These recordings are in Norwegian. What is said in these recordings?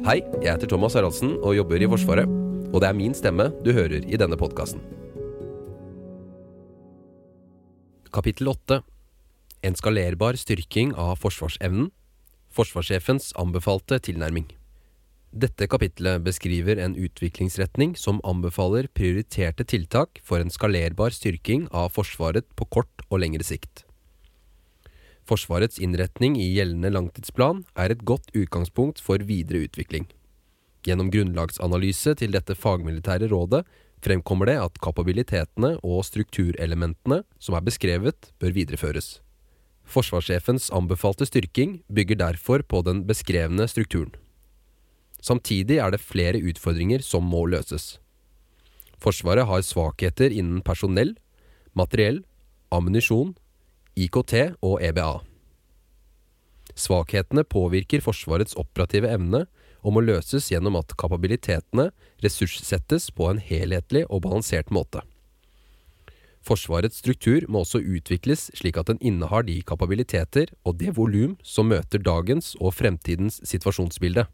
Hei, jeg heter Thomas Haraldsen og jobber i Forsvaret. Og det er min stemme du hører i denne podkasten. Kapittel 8 En skalerbar styrking av forsvarsevnen. Forsvarssjefens anbefalte tilnærming. Dette kapitlet beskriver en utviklingsretning som anbefaler prioriterte tiltak for en skalerbar styrking av Forsvaret på kort og lengre sikt. Forsvarets innretning i gjeldende langtidsplan er et godt utgangspunkt for videre utvikling. Gjennom grunnlagsanalyse til dette fagmilitære rådet fremkommer det at kapabilitetene og strukturelementene som er beskrevet, bør videreføres. Forsvarssjefens anbefalte styrking bygger derfor på den beskrevne strukturen. Samtidig er det flere utfordringer som må løses. Forsvaret har svakheter innen personell, materiell, ammunisjon, IKT og EBA. Svakhetene påvirker Forsvarets operative evne og må løses gjennom at kapabilitetene ressurssettes på en helhetlig og balansert måte. Forsvarets struktur må også utvikles slik at den innehar de kapabiliteter og det volum som møter dagens og fremtidens situasjonsbilde.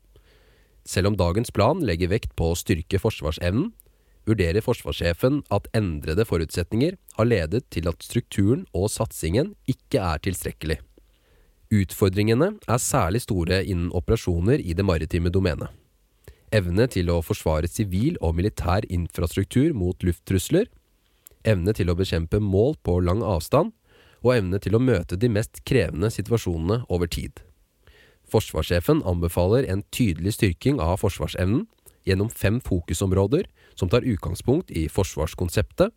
Selv om dagens plan legger vekt på å styrke forsvarsevnen, vurderer forsvarssjefen at endrede forutsetninger har ledet til at strukturen og satsingen ikke er tilstrekkelig. Utfordringene er særlig store innen operasjoner i det maritime domenet. Evne til å forsvare sivil og militær infrastruktur mot lufttrusler, evne til å bekjempe mål på lang avstand, og evne til å møte de mest krevende situasjonene over tid. Forsvarssjefen anbefaler en tydelig styrking av forsvarsevnen gjennom fem fokusområder som tar utgangspunkt i forsvarskonseptet,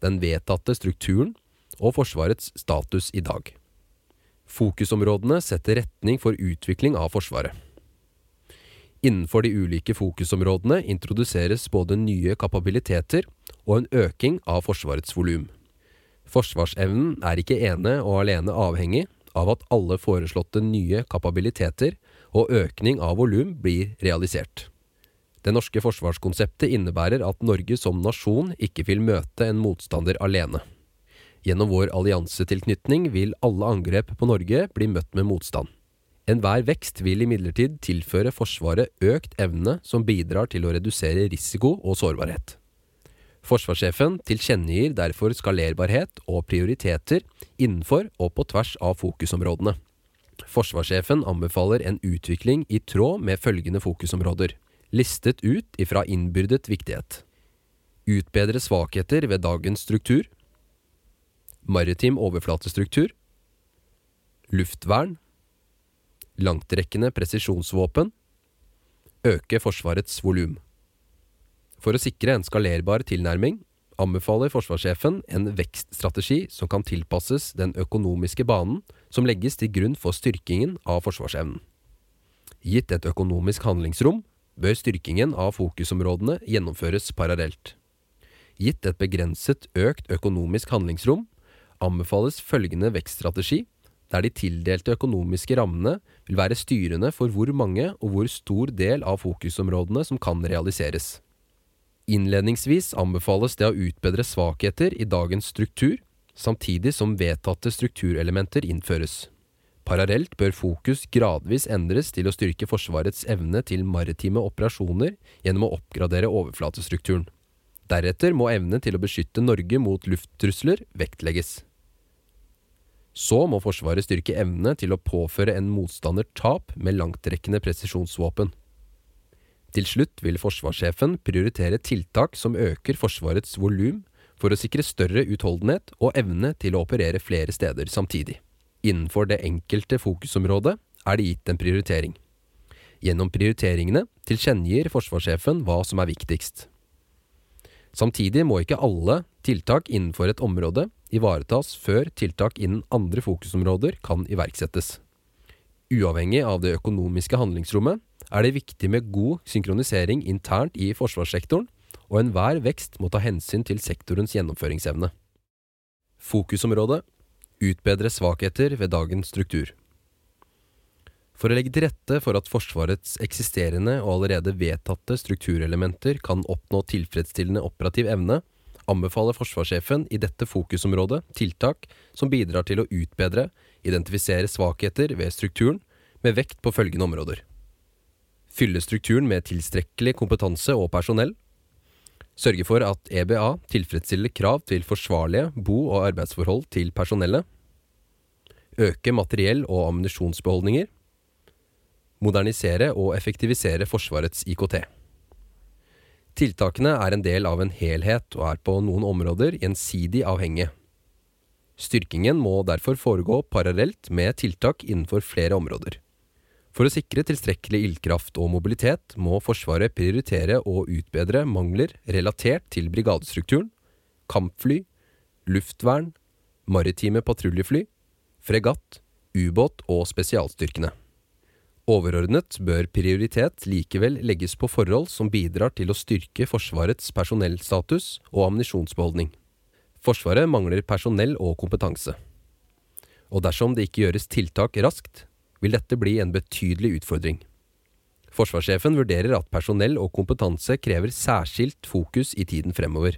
den vedtatte strukturen og Forsvarets status i dag. Fokusområdene setter retning for utvikling av Forsvaret. Innenfor de ulike fokusområdene introduseres både nye kapabiliteter og en øking av Forsvarets volum. Forsvarsevnen er ikke ene og alene avhengig av at alle foreslåtte nye kapabiliteter og økning av volum blir realisert. Det norske forsvarskonseptet innebærer at Norge som nasjon ikke vil møte en motstander alene. Gjennom vår alliansetilknytning vil alle angrep på Norge bli møtt med motstand. Enhver vekst vil imidlertid tilføre Forsvaret økt evne som bidrar til å redusere risiko og sårbarhet. Forsvarssjefen tilkjennegir derfor skalerbarhet og prioriteter innenfor og på tvers av fokusområdene. Forsvarssjefen anbefaler en utvikling i tråd med følgende fokusområder, listet ut ifra innbyrdet viktighet. Utbedre svakheter ved dagens struktur. Maritim overflatestruktur. Luftvern. Langtrekkende presisjonsvåpen. Øke Forsvarets volum. For å sikre en skalerbar tilnærming anbefaler forsvarssjefen en vekststrategi som kan tilpasses den økonomiske banen som legges til grunn for styrkingen av forsvarsevnen. Gitt et økonomisk handlingsrom bør styrkingen av fokusområdene gjennomføres parallelt. Gitt et begrenset økt økonomisk handlingsrom anbefales følgende vekststrategi, der de tildelte økonomiske rammene vil være styrende for hvor mange og hvor stor del av fokusområdene som kan realiseres. Innledningsvis anbefales det å utbedre svakheter i dagens struktur, samtidig som vedtatte strukturelementer innføres. Parallelt bør fokus gradvis endres til å styrke Forsvarets evne til maritime operasjoner gjennom å oppgradere overflatestrukturen. Deretter må evne til å beskytte Norge mot lufttrusler vektlegges. Så må Forsvaret styrke evne til å påføre en motstander tap med langtrekkende presisjonsvåpen. Til slutt vil forsvarssjefen prioritere tiltak som øker Forsvarets volum for å sikre større utholdenhet og evne til å operere flere steder samtidig. Innenfor det enkelte fokusområdet er det gitt en prioritering. Gjennom prioriteringene tilkjennegir forsvarssjefen hva som er viktigst. Samtidig må ikke alle tiltak innenfor et område ivaretas før tiltak innen andre fokusområder kan iverksettes. Uavhengig av det økonomiske handlingsrommet er det viktig med god synkronisering internt i forsvarssektoren, og enhver vekst må ta hensyn til sektorens gjennomføringsevne. Fokusområde utbedre svakheter ved dagens struktur. For å legge til rette for at Forsvarets eksisterende og allerede vedtatte strukturelementer kan oppnå tilfredsstillende operativ evne, anbefaler forsvarssjefen i dette fokusområdet tiltak som bidrar til å utbedre, identifisere svakheter ved strukturen, med vekt på følgende områder. Fylle strukturen med tilstrekkelig kompetanse og personell. Sørge for at EBA tilfredsstiller krav til forsvarlige bo- og arbeidsforhold til personellet. Øke materiell- og ammunisjonsbeholdninger. Modernisere og effektivisere Forsvarets IKT. Tiltakene er en del av en helhet og er på noen områder gjensidig avhengige. Styrkingen må derfor foregå parallelt med tiltak innenfor flere områder. For å sikre tilstrekkelig ildkraft og mobilitet må Forsvaret prioritere å utbedre mangler relatert til brigadestrukturen, kampfly, luftvern, maritime patruljefly, fregatt, ubåt og spesialstyrkene. Overordnet bør prioritet likevel legges på forhold som bidrar til å styrke Forsvarets personellstatus og ammunisjonsbeholdning. Forsvaret mangler personell og kompetanse. Og dersom det ikke gjøres tiltak raskt, vil dette bli en betydelig utfordring. Forsvarssjefen vurderer at personell og kompetanse krever særskilt fokus i tiden fremover.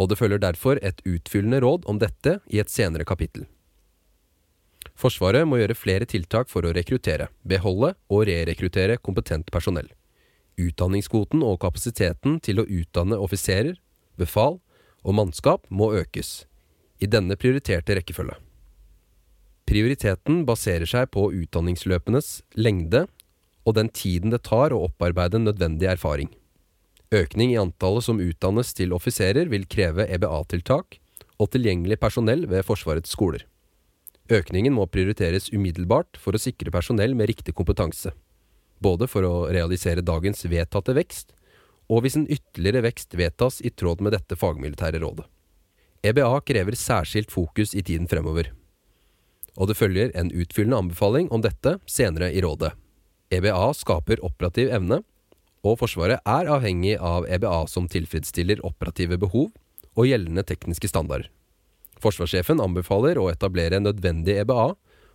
Og det følger derfor et utfyllende råd om dette i et senere kapittel. Forsvaret må gjøre flere tiltak for å rekruttere, beholde og rerekruttere kompetent personell. Utdanningskvoten og kapasiteten til å utdanne offiserer, befal og mannskap må økes, i denne prioriterte rekkefølge. Prioriteten baserer seg på utdanningsløpenes lengde og den tiden det tar å opparbeide nødvendig erfaring. Økning i antallet som utdannes til offiserer vil kreve EBA-tiltak og tilgjengelig personell ved Forsvarets skoler. Økningen må prioriteres umiddelbart for å sikre personell med riktig kompetanse, både for å realisere dagens vedtatte vekst, og hvis en ytterligere vekst vedtas i tråd med dette fagmilitære rådet. EBA krever særskilt fokus i tiden fremover og det følger en utfyllende anbefaling om dette senere i rådet. EBA skaper operativ evne, og Forsvaret er avhengig av EBA som tilfredsstiller operative behov og gjeldende tekniske standarder. Forsvarssjefen anbefaler å etablere nødvendig EBA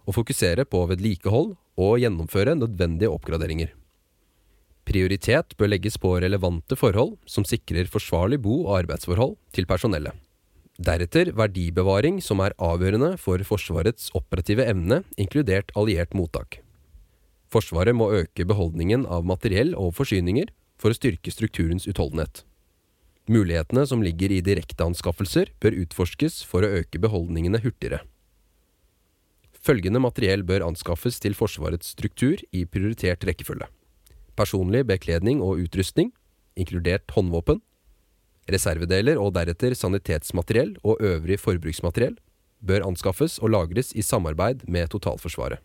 og fokusere på vedlikehold og gjennomføre nødvendige oppgraderinger. Prioritet bør legges på relevante forhold som sikrer forsvarlig bo- og arbeidsforhold til personellet. Deretter verdibevaring, som er avgjørende for Forsvarets operative evne, inkludert alliert mottak. Forsvaret må øke beholdningen av materiell og forsyninger for å styrke strukturens utholdenhet. Mulighetene som ligger i direkteanskaffelser, bør utforskes for å øke beholdningene hurtigere. Følgende materiell bør anskaffes til Forsvarets struktur i prioritert rekkefølge. Personlig bekledning og utrustning, inkludert håndvåpen, Reservedeler og deretter sanitetsmateriell og øvrig forbruksmateriell bør anskaffes og lagres i samarbeid med totalforsvaret.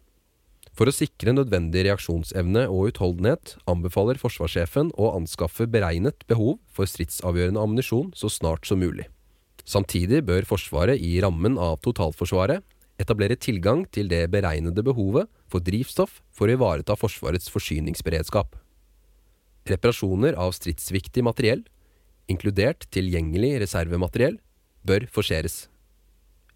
For å sikre nødvendig reaksjonsevne og utholdenhet anbefaler forsvarssjefen å anskaffe beregnet behov for stridsavgjørende ammunisjon så snart som mulig. Samtidig bør Forsvaret i rammen av totalforsvaret etablere tilgang til det beregnede behovet for drivstoff for å ivareta Forsvarets forsyningsberedskap. Reparasjoner av stridsviktig materiell inkludert tilgjengelig reservemateriell, bør forseres.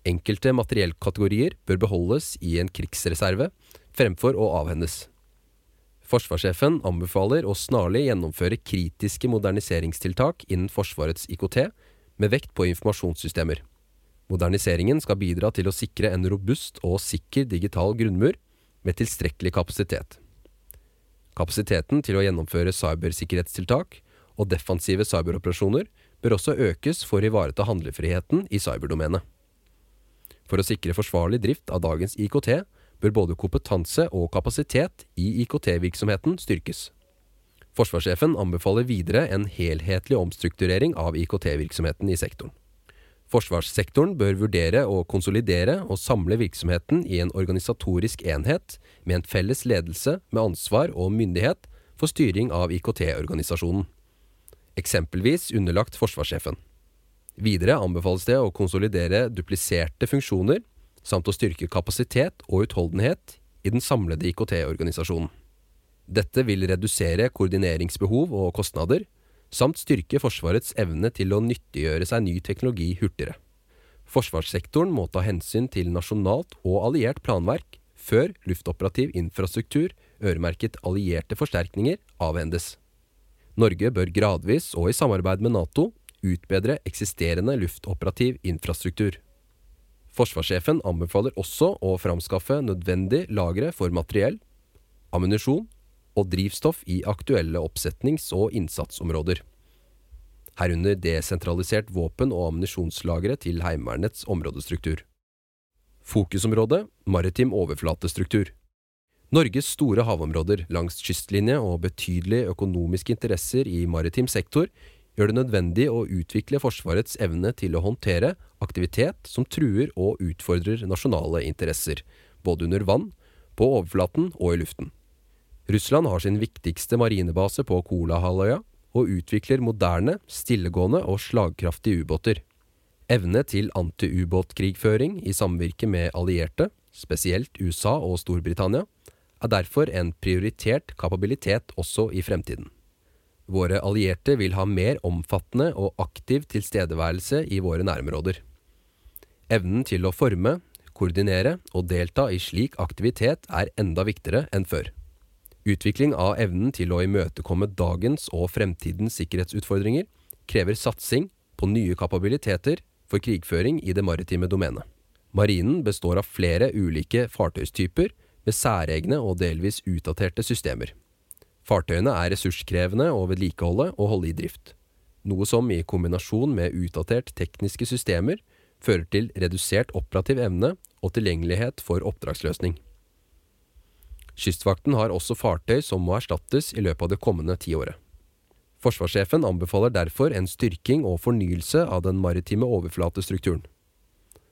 Enkelte materiellkategorier bør beholdes i en krigsreserve fremfor å avhendes. Forsvarssjefen anbefaler å snarlig gjennomføre kritiske moderniseringstiltak innen Forsvarets IKT, med vekt på informasjonssystemer. Moderniseringen skal bidra til å sikre en robust og sikker digital grunnmur med tilstrekkelig kapasitet. Kapasiteten til å gjennomføre cybersikkerhetstiltak og defensive cyberoperasjoner bør også økes for å ivareta handlefriheten i cyberdomenet. For å sikre forsvarlig drift av dagens IKT bør både kompetanse og kapasitet i IKT-virksomheten styrkes. Forsvarssjefen anbefaler videre en helhetlig omstrukturering av IKT-virksomheten i sektoren. Forsvarssektoren bør vurdere å konsolidere og samle virksomheten i en organisatorisk enhet med en felles ledelse med ansvar og myndighet for styring av IKT-organisasjonen eksempelvis underlagt forsvarssjefen. Videre anbefales det å konsolidere dupliserte funksjoner, samt å styrke kapasitet og utholdenhet i den samlede IKT-organisasjonen. Dette vil redusere koordineringsbehov og kostnader, samt styrke Forsvarets evne til å nyttiggjøre seg ny teknologi hurtigere. Forsvarssektoren må ta hensyn til nasjonalt og alliert planverk før luftoperativ infrastruktur øremerket allierte forsterkninger avhendes. Norge bør gradvis, og i samarbeid med Nato, utbedre eksisterende luftoperativ infrastruktur. Forsvarssjefen anbefaler også å framskaffe nødvendig lagre for materiell, ammunisjon og drivstoff i aktuelle oppsetnings- og innsatsområder. Herunder desentralisert våpen- og ammunisjonslagre til Heimevernets områdestruktur. Fokusområde maritim overflatestruktur. Norges store havområder langs kystlinje og betydelige økonomiske interesser i maritim sektor gjør det nødvendig å utvikle Forsvarets evne til å håndtere aktivitet som truer og utfordrer nasjonale interesser, både under vann, på overflaten og i luften. Russland har sin viktigste marinebase på Kolahalvøya og utvikler moderne, stillegående og slagkraftige ubåter. Evne til antiubåtkrigføring i samvirke med allierte, spesielt USA og Storbritannia, er derfor en prioritert kapabilitet også i fremtiden. Våre allierte vil ha mer omfattende og aktiv tilstedeværelse i våre nærområder. Evnen til å forme, koordinere og delta i slik aktivitet er enda viktigere enn før. Utvikling av evnen til å imøtekomme dagens og fremtidens sikkerhetsutfordringer krever satsing på nye kapabiliteter for krigføring i det maritime domenet. Marinen består av flere ulike fartøystyper med særegne og delvis utdaterte systemer. Fartøyene er ressurskrevende å vedlikeholde og holde i drift, noe som i kombinasjon med utdatert tekniske systemer fører til redusert operativ evne og tilgjengelighet for oppdragsløsning. Kystvakten har også fartøy som må erstattes i løpet av det kommende tiåret. Forsvarssjefen anbefaler derfor en styrking og fornyelse av den maritime overflatestrukturen.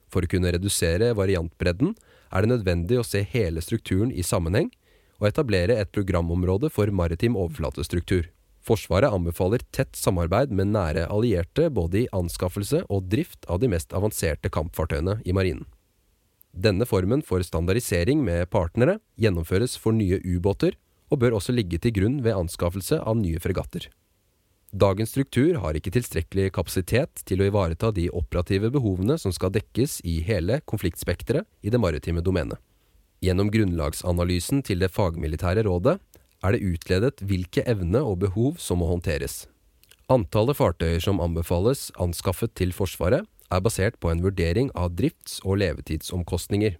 For å kunne redusere variantbredden er det nødvendig å se hele strukturen i sammenheng og etablere et programområde for maritim overflatestruktur. Forsvaret anbefaler tett samarbeid med nære allierte både i anskaffelse og drift av de mest avanserte kampfartøyene i marinen. Denne formen for standardisering med partnere gjennomføres for nye ubåter, og bør også ligge til grunn ved anskaffelse av nye fregatter. Dagens struktur har ikke tilstrekkelig kapasitet til å ivareta de operative behovene som skal dekkes i hele konfliktspekteret i det maritime domenet. Gjennom grunnlagsanalysen til det fagmilitære rådet er det utledet hvilke evne og behov som må håndteres. Antallet fartøyer som anbefales anskaffet til Forsvaret, er basert på en vurdering av drifts- og levetidsomkostninger,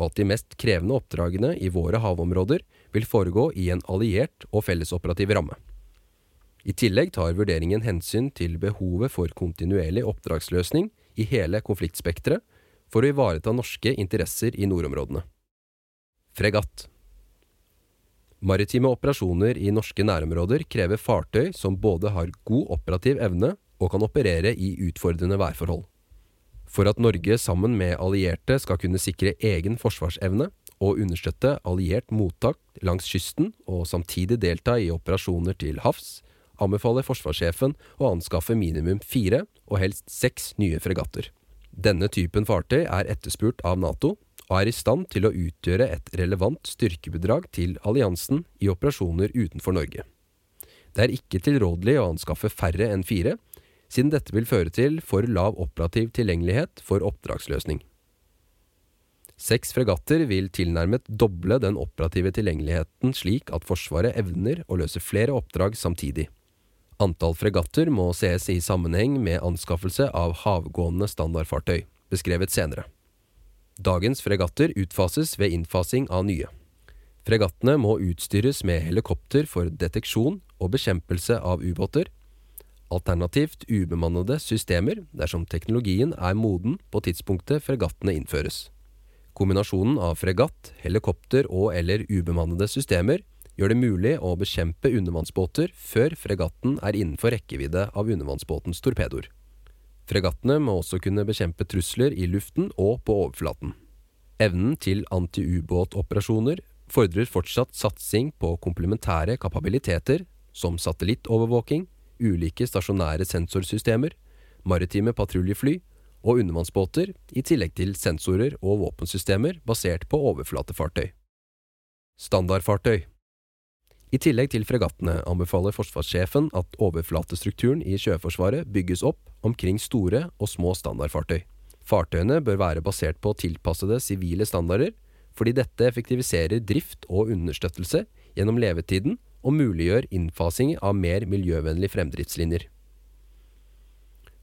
og at de mest krevende oppdragene i våre havområder vil foregå i en alliert og fellesoperativ ramme. I tillegg tar vurderingen hensyn til behovet for kontinuerlig oppdragsløsning i hele konfliktspekteret for å ivareta norske interesser i nordområdene. Fregatt Maritime operasjoner i norske nærområder krever fartøy som både har god operativ evne og kan operere i utfordrende værforhold. For at Norge sammen med allierte skal kunne sikre egen forsvarsevne og understøtte alliert mottak langs kysten og samtidig delta i operasjoner til havs, anbefaler forsvarssjefen å anskaffe minimum fire, og helst seks, nye fregatter. Denne typen fartøy er etterspurt av Nato, og er i stand til å utgjøre et relevant styrkebidrag til alliansen i operasjoner utenfor Norge. Det er ikke tilrådelig å anskaffe færre enn fire, siden dette vil føre til for lav operativ tilgjengelighet for oppdragsløsning. Seks fregatter vil tilnærmet doble den operative tilgjengeligheten slik at Forsvaret evner å løse flere oppdrag samtidig. Antall fregatter må ses i sammenheng med anskaffelse av havgående standardfartøy, beskrevet senere. Dagens fregatter utfases ved innfasing av nye. Fregattene må utstyres med helikopter for deteksjon og bekjempelse av ubåter, alternativt ubemannede systemer dersom teknologien er moden på tidspunktet fregattene innføres. Kombinasjonen av fregatt, helikopter og eller ubemannede systemer gjør det mulig å bekjempe undervannsbåter før fregatten er innenfor rekkevidde av undervannsbåtens torpedoer. Fregattene må også kunne bekjempe trusler i luften og på overflaten. Evnen til antiubåtoperasjoner fordrer fortsatt satsing på komplementære kapabiliteter som satellittovervåking, ulike stasjonære sensorsystemer, maritime patruljefly og undervannsbåter, i tillegg til sensorer og våpensystemer basert på overflatefartøy. Standardfartøy i tillegg til fregattene anbefaler forsvarssjefen at overflatestrukturen i Sjøforsvaret bygges opp omkring store og små standardfartøy. Fartøyene bør være basert på tilpassede sivile standarder, fordi dette effektiviserer drift og understøttelse gjennom levetiden og muliggjør innfasing av mer miljøvennlige fremdriftslinjer.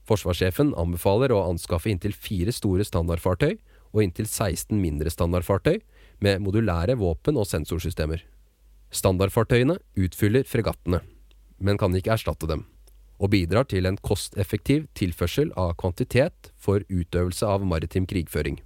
Forsvarssjefen anbefaler å anskaffe inntil fire store standardfartøy og inntil 16 mindre standardfartøy med modulære våpen- og sensorsystemer. Standardfartøyene utfyller fregattene, men kan ikke erstatte dem, og bidrar til en kosteffektiv tilførsel av kvantitet for utøvelse av maritim krigføring.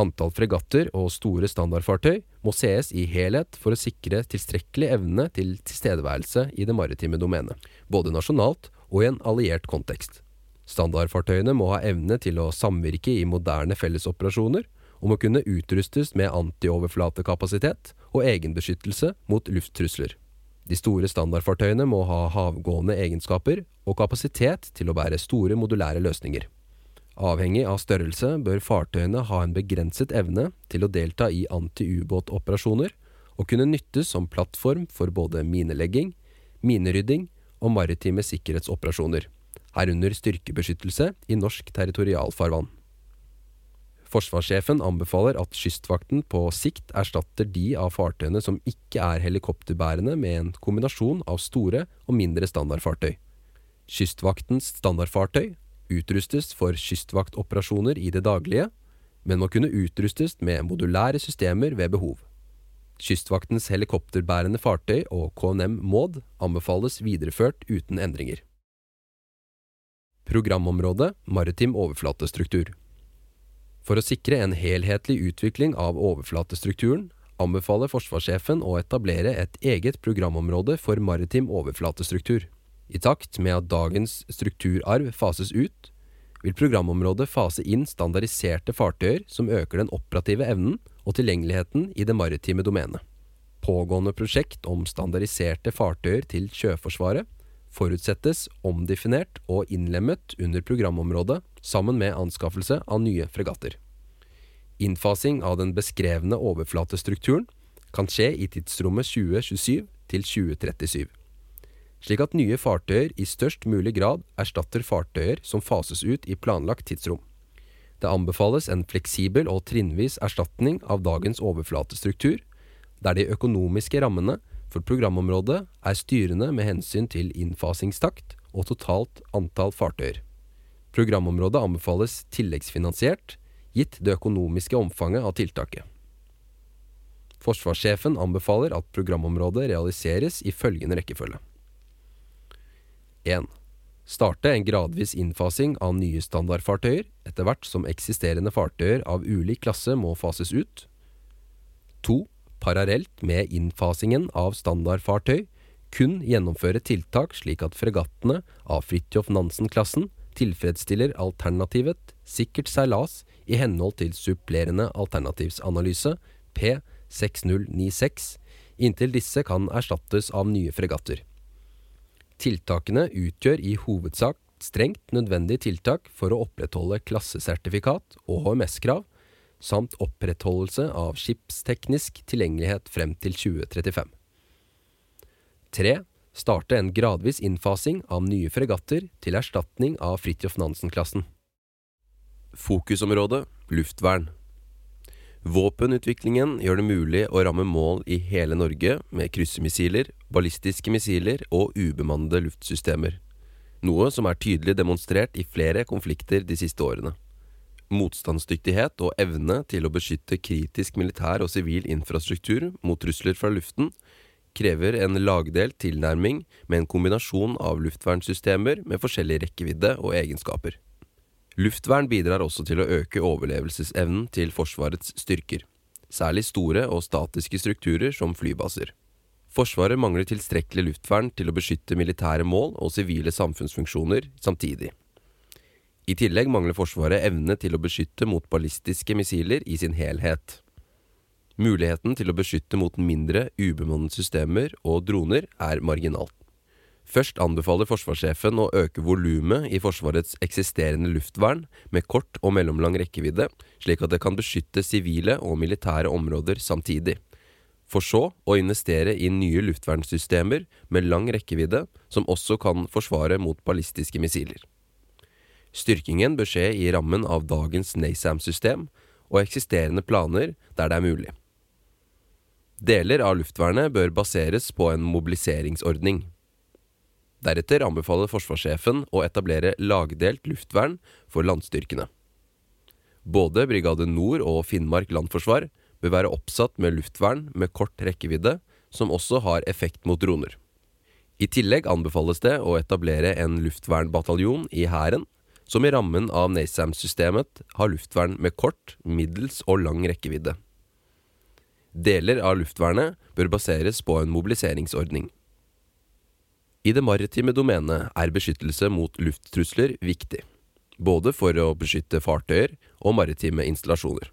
Antall fregatter og store standardfartøy må sees i helhet for å sikre tilstrekkelig evne til tilstedeværelse i det maritime domenet, både nasjonalt og i en alliert kontekst. Standardfartøyene må ha evne til å samvirke i moderne fellesoperasjoner, og må kunne utrustes med antioverflatekapasitet og egenbeskyttelse mot lufttrusler. De store standardfartøyene må ha havgående egenskaper og kapasitet til å bære store modulære løsninger. Avhengig av størrelse bør fartøyene ha en begrenset evne til å delta i anti-ubåtoperasjoner og kunne nyttes som plattform for både minelegging, minerydding og maritime sikkerhetsoperasjoner, herunder styrkebeskyttelse i norsk territorialfarvann. Forsvarssjefen anbefaler at Kystvakten på sikt erstatter de av fartøyene som ikke er helikopterbærende med en kombinasjon av store og mindre standardfartøy. Kystvaktens standardfartøy utrustes for kystvaktoperasjoner i det daglige, men må kunne utrustes med modulære systemer ved behov. Kystvaktens helikopterbærende fartøy og KNM Maud anbefales videreført uten endringer. Programområde maritim overflatestruktur For å sikre en helhetlig utvikling av overflatestrukturen anbefaler forsvarssjefen å etablere et eget programområde for maritim overflatestruktur. I takt med at dagens strukturarv fases ut, vil programområdet fase inn standardiserte fartøyer som øker den operative evnen og tilgjengeligheten i det maritime domenet. Pågående prosjekt om standardiserte fartøyer til Sjøforsvaret forutsettes omdefinert og innlemmet under programområdet sammen med anskaffelse av nye fregatter. Innfasing av den beskrevne overflatestrukturen kan skje i tidsrommet 2027 til 2037 slik at nye fartøyer i størst mulig grad erstatter fartøyer som fases ut i planlagt tidsrom. Det anbefales en fleksibel og trinnvis erstatning av dagens overflatestruktur, der de økonomiske rammene for programområdet er styrende med hensyn til innfasingstakt og totalt antall fartøyer. Programområdet anbefales tilleggsfinansiert, gitt det økonomiske omfanget av tiltaket. Forsvarssjefen anbefaler at programområdet realiseres i følgende rekkefølge. 1. Starte en gradvis innfasing av nye standardfartøyer etter hvert som eksisterende fartøyer av ulik klasse må fases ut. 2. Parallelt med innfasingen av standardfartøy kun gjennomføre tiltak slik at fregattene av Fridtjof Nansen-klassen tilfredsstiller alternativet sikkert seilas i henhold til supplerende alternativsanalyse P6096, inntil disse kan erstattes av nye fregatter. Tiltakene utgjør i hovedsak strengt nødvendige tiltak for å opprettholde klassesertifikat og HMS-krav, samt opprettholdelse av skipsteknisk tilgjengelighet frem til 2035. 3. Starte en gradvis innfasing av nye fregatter til erstatning av Fridtjof Nansen-klassen. Fokusområde luftvern. Våpenutviklingen gjør det mulig å ramme mål i hele Norge med kryssemissiler, ballistiske missiler og ubemannede luftsystemer. Noe som er tydelig demonstrert i flere konflikter de siste årene. Motstandsdyktighet og evne til å beskytte kritisk militær og sivil infrastruktur mot trusler fra luften krever en lagdelt tilnærming med en kombinasjon av luftvernsystemer med forskjellig rekkevidde og egenskaper. Luftvern bidrar også til å øke overlevelsesevnen til Forsvarets styrker, særlig store og statiske strukturer som flybaser. Forsvaret mangler tilstrekkelig luftvern til å beskytte militære mål og sivile samfunnsfunksjoner samtidig. I tillegg mangler Forsvaret evne til å beskytte mot ballistiske missiler i sin helhet. Muligheten til å beskytte mot mindre ubemannede systemer og droner er marginalt. Først anbefaler forsvarssjefen å øke volumet i Forsvarets eksisterende luftvern med kort og mellomlang rekkevidde, slik at det kan beskytte sivile og militære områder samtidig. For så å investere i nye luftvernsystemer med lang rekkevidde, som også kan forsvare mot ballistiske missiler. Styrkingen bør skje i rammen av dagens NASAM-system og eksisterende planer der det er mulig. Deler av luftvernet bør baseres på en mobiliseringsordning. Deretter anbefaler forsvarssjefen å etablere lagdelt luftvern for landstyrkene. Både Brigade Nord og Finnmark landforsvar bør være oppsatt med luftvern med kort rekkevidde, som også har effekt mot droner. I tillegg anbefales det å etablere en luftvernbataljon i Hæren, som i rammen av NASAM-systemet har luftvern med kort, middels og lang rekkevidde. Deler av luftvernet bør baseres på en mobiliseringsordning. I det maritime domenet er beskyttelse mot lufttrusler viktig, både for å beskytte fartøyer og maritime installasjoner.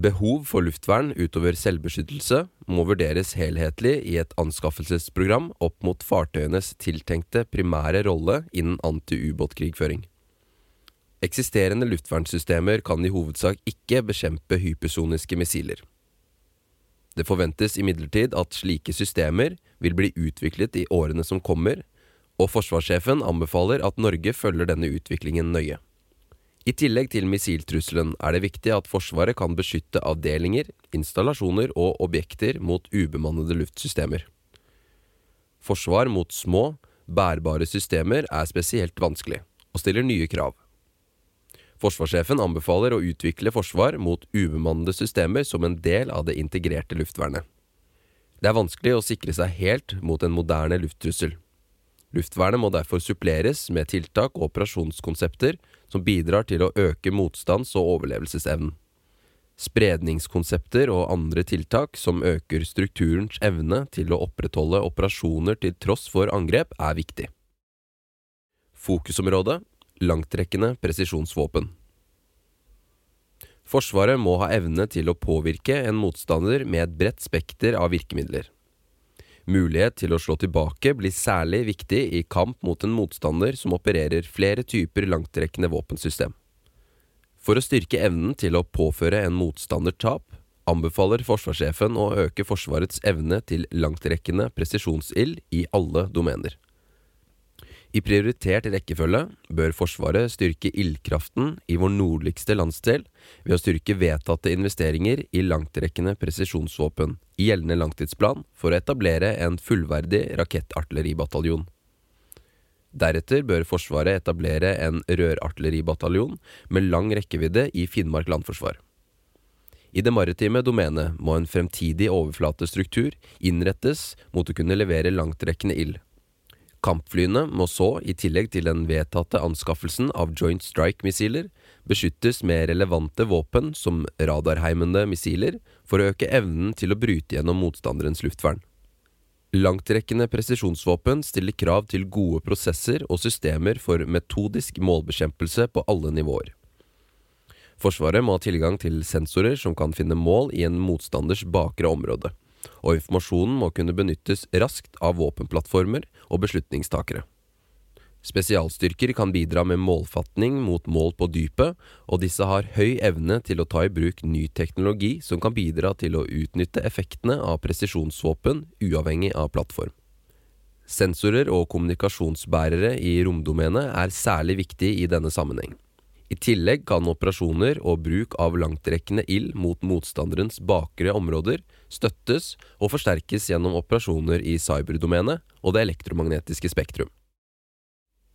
Behov for luftvern utover selvbeskyttelse må vurderes helhetlig i et anskaffelsesprogram opp mot fartøyenes tiltenkte primære rolle innen anti-ubåtkrigføring. Eksisterende luftvernsystemer kan i hovedsak ikke bekjempe hypersoniske missiler. Det forventes imidlertid at slike systemer vil bli utviklet i årene som kommer, og forsvarssjefen anbefaler at Norge følger denne utviklingen nøye. I tillegg til missiltrusselen er det viktig at Forsvaret kan beskytte avdelinger, installasjoner og objekter mot ubemannede luftsystemer. Forsvar mot små, bærbare systemer er spesielt vanskelig, og stiller nye krav. Forsvarssjefen anbefaler å utvikle forsvar mot ubemannede systemer som en del av det integrerte luftvernet. Det er vanskelig å sikre seg helt mot en moderne lufttrussel. Luftvernet må derfor suppleres med tiltak og operasjonskonsepter som bidrar til å øke motstands- og overlevelsesevnen. Spredningskonsepter og andre tiltak som øker strukturens evne til å opprettholde operasjoner til tross for angrep, er viktig. Fokusområde langtrekkende presisjonsvåpen. Forsvaret må ha evne til å påvirke en motstander med et bredt spekter av virkemidler. Mulighet til å slå tilbake blir særlig viktig i kamp mot en motstander som opererer flere typer langtrekkende våpensystem. For å styrke evnen til å påføre en motstander tap, anbefaler forsvarssjefen å øke Forsvarets evne til langtrekkende presisjonsild i alle domener. I prioritert rekkefølge bør Forsvaret styrke ildkraften i vår nordligste landsdel ved å styrke vedtatte investeringer i langtrekkende presisjonsvåpen i gjeldende langtidsplan for å etablere en fullverdig rakettartilleribataljon. Deretter bør Forsvaret etablere en rørartilleribataljon med lang rekkevidde i Finnmark landforsvar. I det maritime domenet må en fremtidig overflatestruktur innrettes mot å kunne levere langtrekkende ild. Kampflyene må så, i tillegg til den vedtatte anskaffelsen av Joint Strike-missiler, beskyttes med relevante våpen som radarheimende missiler for å øke evnen til å bryte gjennom motstanderens luftvern. Langtrekkende presisjonsvåpen stiller krav til gode prosesser og systemer for metodisk målbekjempelse på alle nivåer. Forsvaret må ha tilgang til sensorer som kan finne mål i en motstanders bakre område og informasjonen må kunne benyttes raskt av våpenplattformer og beslutningstakere. Spesialstyrker kan bidra med målfatning mot mål på dypet, og disse har høy evne til å ta i bruk ny teknologi som kan bidra til å utnytte effektene av presisjonsvåpen uavhengig av plattform. Sensorer og kommunikasjonsbærere i romdomenet er særlig viktig i denne sammenheng. I tillegg kan operasjoner og bruk av langtrekkende ild mot motstanderens bakre områder støttes og forsterkes gjennom operasjoner i cyberdomenet og det elektromagnetiske spektrum.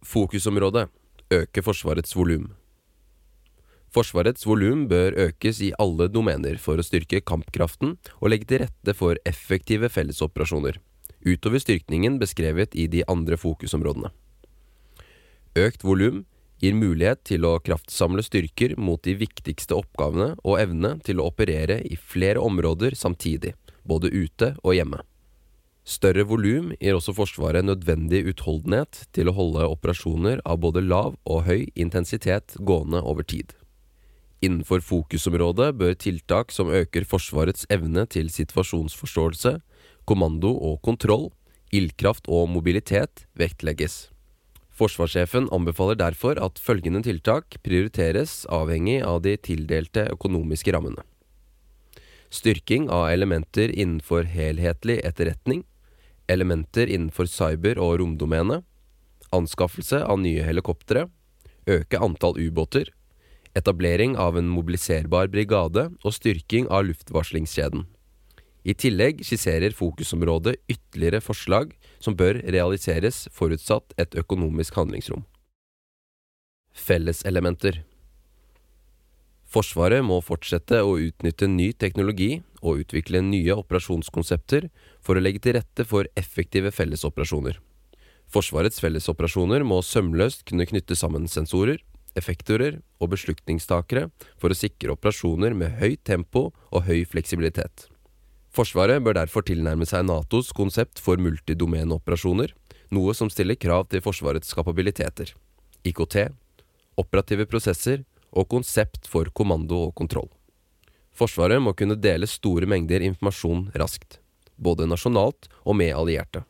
Fokusområde øke Forsvarets volum. Forsvarets volum bør økes i alle domener for å styrke kampkraften og legge til rette for effektive fellesoperasjoner, utover styrkningen beskrevet i de andre fokusområdene. Økt volum gir mulighet til å kraftsamle styrker mot de viktigste oppgavene og evne til å operere i flere områder samtidig, både ute og hjemme. Større volum gir også Forsvaret nødvendig utholdenhet til å holde operasjoner av både lav og høy intensitet gående over tid. Innenfor fokusområdet bør tiltak som øker Forsvarets evne til situasjonsforståelse, kommando og kontroll, ildkraft og mobilitet vektlegges. Forsvarssjefen anbefaler derfor at følgende tiltak prioriteres avhengig av de tildelte økonomiske rammene. Styrking av elementer innenfor helhetlig etterretning, elementer innenfor cyber- og romdomene, anskaffelse av nye helikoptre, øke antall ubåter, etablering av en mobiliserbar brigade og styrking av luftvarslingskjeden. I tillegg skisserer fokusområdet ytterligere forslag som bør realiseres forutsatt et økonomisk handlingsrom. Felleselementer Forsvaret må fortsette å utnytte ny teknologi og utvikle nye operasjonskonsepter for å legge til rette for effektive fellesoperasjoner. Forsvarets fellesoperasjoner må sømløst kunne knytte sammen sensorer, effektorer og beslutningstakere for å sikre operasjoner med høyt tempo og høy fleksibilitet. Forsvaret bør derfor tilnærme seg Natos konsept for multidomeneoperasjoner, noe som stiller krav til Forsvarets kapabiliteter, IKT, operative prosesser og konsept for kommando og kontroll. Forsvaret må kunne dele store mengder informasjon raskt, både nasjonalt og med allierte.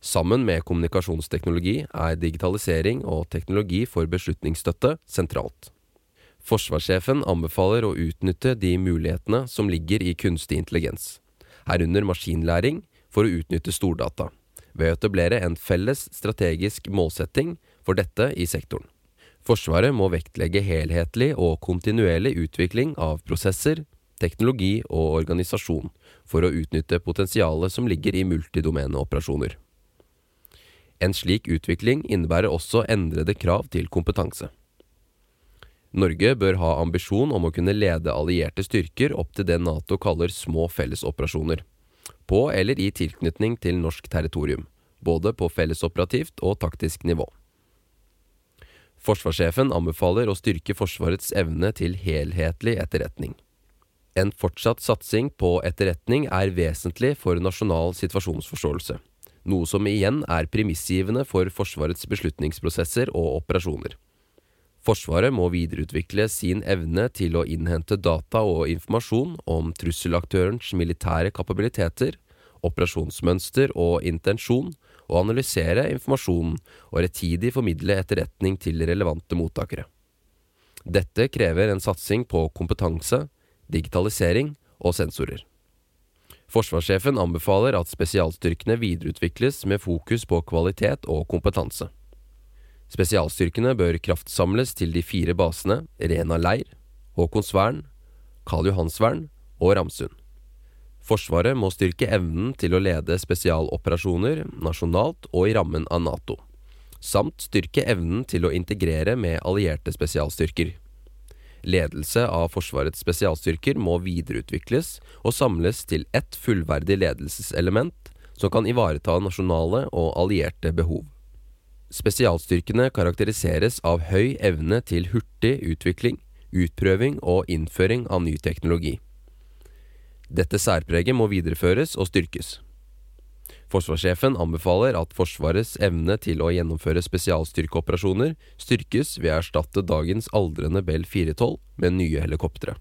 Sammen med kommunikasjonsteknologi er digitalisering og teknologi for beslutningsstøtte sentralt. Forsvarssjefen anbefaler å utnytte de mulighetene som ligger i kunstig intelligens, herunder maskinlæring, for å utnytte stordata, ved å etablere en felles strategisk målsetting for dette i sektoren. Forsvaret må vektlegge helhetlig og kontinuerlig utvikling av prosesser, teknologi og organisasjon for å utnytte potensialet som ligger i multidomeneoperasjoner. En slik utvikling innebærer også endrede krav til kompetanse. Norge bør ha ambisjon om å kunne lede allierte styrker opp til det Nato kaller små fellesoperasjoner, på eller i tilknytning til norsk territorium, både på fellesoperativt og taktisk nivå. Forsvarssjefen anbefaler å styrke Forsvarets evne til helhetlig etterretning. En fortsatt satsing på etterretning er vesentlig for nasjonal situasjonsforståelse, noe som igjen er premissgivende for Forsvarets beslutningsprosesser og operasjoner. Forsvaret må videreutvikle sin evne til å innhente data og informasjon om trusselaktørens militære kapabiliteter, operasjonsmønster og intensjon, og analysere informasjonen og rettidig formidle etterretning til relevante mottakere. Dette krever en satsing på kompetanse, digitalisering og sensorer. Forsvarssjefen anbefaler at spesialstyrkene videreutvikles med fokus på kvalitet og kompetanse. Spesialstyrkene bør kraftsamles til de fire basene Rena leir, Haakonsvern, Karl Johansvern og Ramsund. Forsvaret må styrke evnen til å lede spesialoperasjoner nasjonalt og i rammen av Nato, samt styrke evnen til å integrere med allierte spesialstyrker. Ledelse av Forsvarets spesialstyrker må videreutvikles og samles til ett fullverdig ledelseselement som kan ivareta nasjonale og allierte behov. Spesialstyrkene karakteriseres av høy evne til hurtig utvikling, utprøving og innføring av ny teknologi. Dette særpreget må videreføres og styrkes. Forsvarssjefen anbefaler at Forsvarets evne til å gjennomføre spesialstyrkeoperasjoner styrkes ved å erstatte dagens aldrende Bell 412 med nye helikoptre.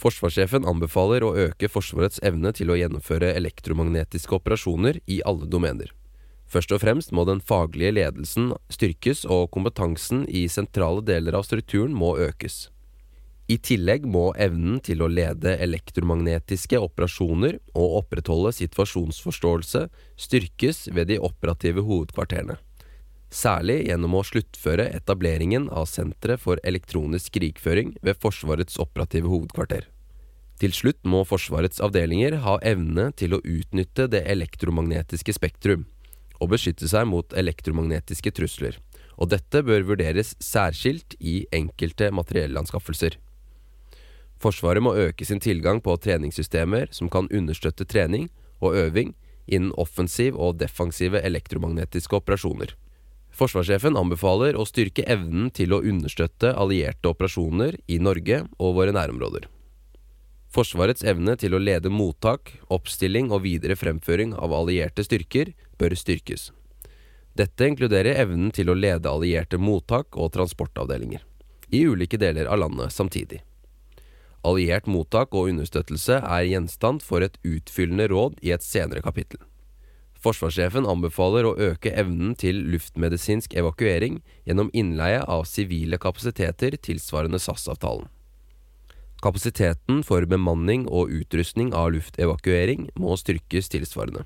Forsvarssjefen anbefaler å øke Forsvarets evne til å gjennomføre elektromagnetiske operasjoner i alle domener. Først og fremst må den faglige ledelsen styrkes og kompetansen i sentrale deler av strukturen må økes. I tillegg må evnen til å lede elektromagnetiske operasjoner og opprettholde situasjonsforståelse styrkes ved de operative hovedkvarterene. Særlig gjennom å sluttføre etableringen av Senteret for elektronisk krigføring ved Forsvarets operative hovedkvarter. Til slutt må Forsvarets avdelinger ha evne til å utnytte det elektromagnetiske spektrum, og beskytte seg mot elektromagnetiske trusler, og dette bør vurderes særskilt i enkelte materiellanskaffelser. Forsvaret må øke sin tilgang på treningssystemer som kan understøtte trening og øving innen offensiv og defensive elektromagnetiske operasjoner. Forsvarssjefen anbefaler å styrke evnen til å understøtte allierte operasjoner i Norge og våre nærområder. Forsvarets evne til å lede mottak, oppstilling og videre fremføring av allierte styrker bør styrkes. Dette inkluderer evnen til å lede allierte mottak og transportavdelinger i ulike deler av landet samtidig. Alliert mottak og understøttelse er gjenstand for et utfyllende råd i et senere kapittel. Forsvarssjefen anbefaler å øke evnen til luftmedisinsk evakuering gjennom innleie av sivile kapasiteter tilsvarende SAS-avtalen. Kapasiteten for bemanning og utrustning av luftevakuering må styrkes tilsvarende.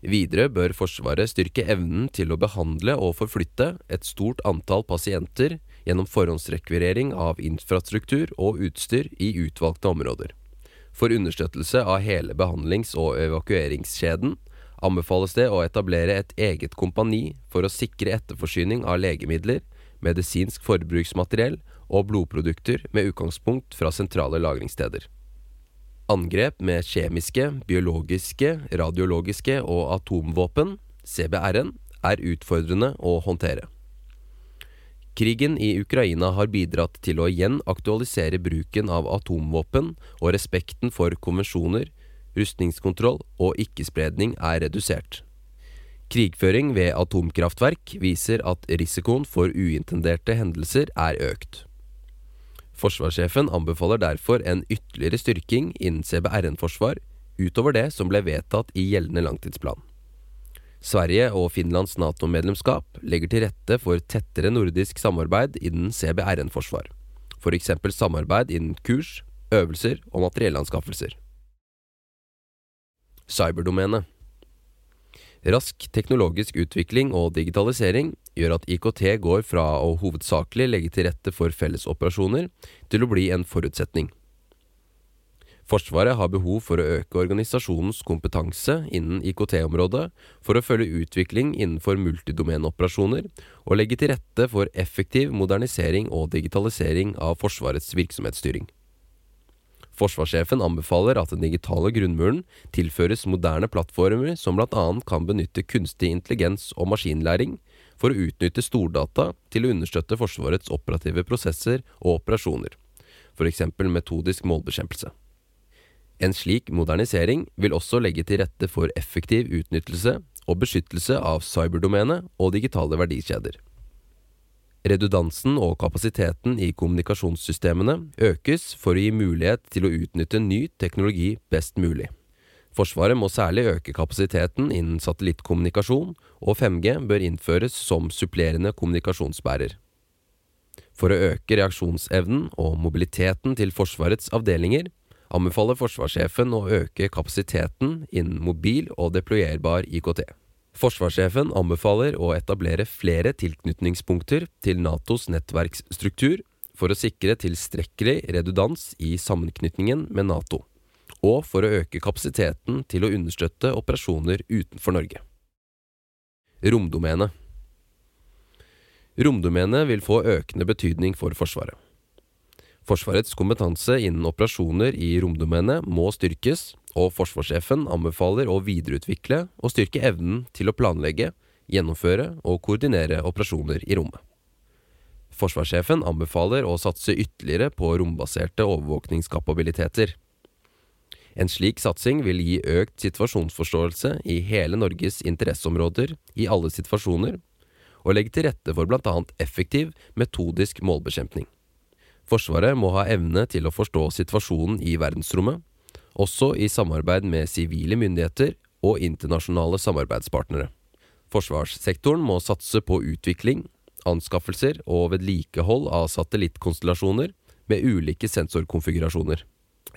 Videre bør Forsvaret styrke evnen til å behandle og forflytte et stort antall pasienter gjennom forhåndsrekvirering av infrastruktur og utstyr i utvalgte områder. For understøttelse av hele behandlings- og evakueringskjeden anbefales det å etablere et eget kompani for å sikre etterforsyning av legemidler, medisinsk forbruksmateriell og blodprodukter med utgangspunkt fra sentrale lagringssteder. Angrep med kjemiske, biologiske, radiologiske og atomvåpen, CBRN, er utfordrende å håndtere. Krigen i Ukraina har bidratt til å igjen aktualisere bruken av atomvåpen, og respekten for konvensjoner, rustningskontroll og ikke-spredning er redusert. Krigføring ved atomkraftverk viser at risikoen for uintenderte hendelser er økt. Forsvarssjefen anbefaler derfor en ytterligere styrking innen CBRN-forsvar utover det som ble vedtatt i gjeldende langtidsplan. Sverige og Finlands Nato-medlemskap legger til rette for tettere nordisk samarbeid innen CBRN-forsvar, f.eks. samarbeid innen kurs, øvelser og materiellanskaffelser. Cyberdomenet Rask teknologisk utvikling og digitalisering gjør at IKT går fra å hovedsakelig legge til rette for fellesoperasjoner til å bli en forutsetning. Forsvaret har behov for å øke organisasjonens kompetanse innen IKT-området for å følge utvikling innenfor multidomenoperasjoner og legge til rette for effektiv modernisering og digitalisering av Forsvarets virksomhetsstyring. Forsvarssjefen anbefaler at den digitale grunnmuren tilføres moderne plattformer som bl.a. kan benytte kunstig intelligens og maskinlæring for å utnytte stordata til å understøtte Forsvarets operative prosesser og operasjoner, f.eks. metodisk målbekjempelse. En slik modernisering vil også legge til rette for effektiv utnyttelse og beskyttelse av cyberdomenet og digitale verdikjeder. Redundansen og kapasiteten i kommunikasjonssystemene økes for å gi mulighet til å utnytte ny teknologi best mulig. Forsvaret må særlig øke kapasiteten innen satellittkommunikasjon, og 5G bør innføres som supplerende kommunikasjonsbærer. For å øke reaksjonsevnen og mobiliteten til Forsvarets avdelinger anbefaler forsvarssjefen å øke kapasiteten innen mobil og deployerbar IKT. Forsvarssjefen anbefaler å etablere flere tilknytningspunkter til Natos nettverksstruktur for å sikre tilstrekkelig redundans i sammenknytningen med Nato, og for å øke kapasiteten til å understøtte operasjoner utenfor Norge. Romdomene Romdomenet vil få økende betydning for Forsvaret. Forsvarets kompetanse innen operasjoner i romdomenet må styrkes, og forsvarssjefen anbefaler å videreutvikle og styrke evnen til å planlegge, gjennomføre og koordinere operasjoner i rommet. Forsvarssjefen anbefaler å satse ytterligere på rombaserte overvåkningskapabiliteter. En slik satsing vil gi økt situasjonsforståelse i hele Norges interesseområder i alle situasjoner, og legge til rette for bl.a. effektiv metodisk målbekjempning. Forsvaret må ha evne til å forstå situasjonen i verdensrommet, også i samarbeid med sivile myndigheter og internasjonale samarbeidspartnere. Forsvarssektoren må satse på utvikling, anskaffelser og vedlikehold av satellittkonstellasjoner med ulike sensorkonfigurasjoner.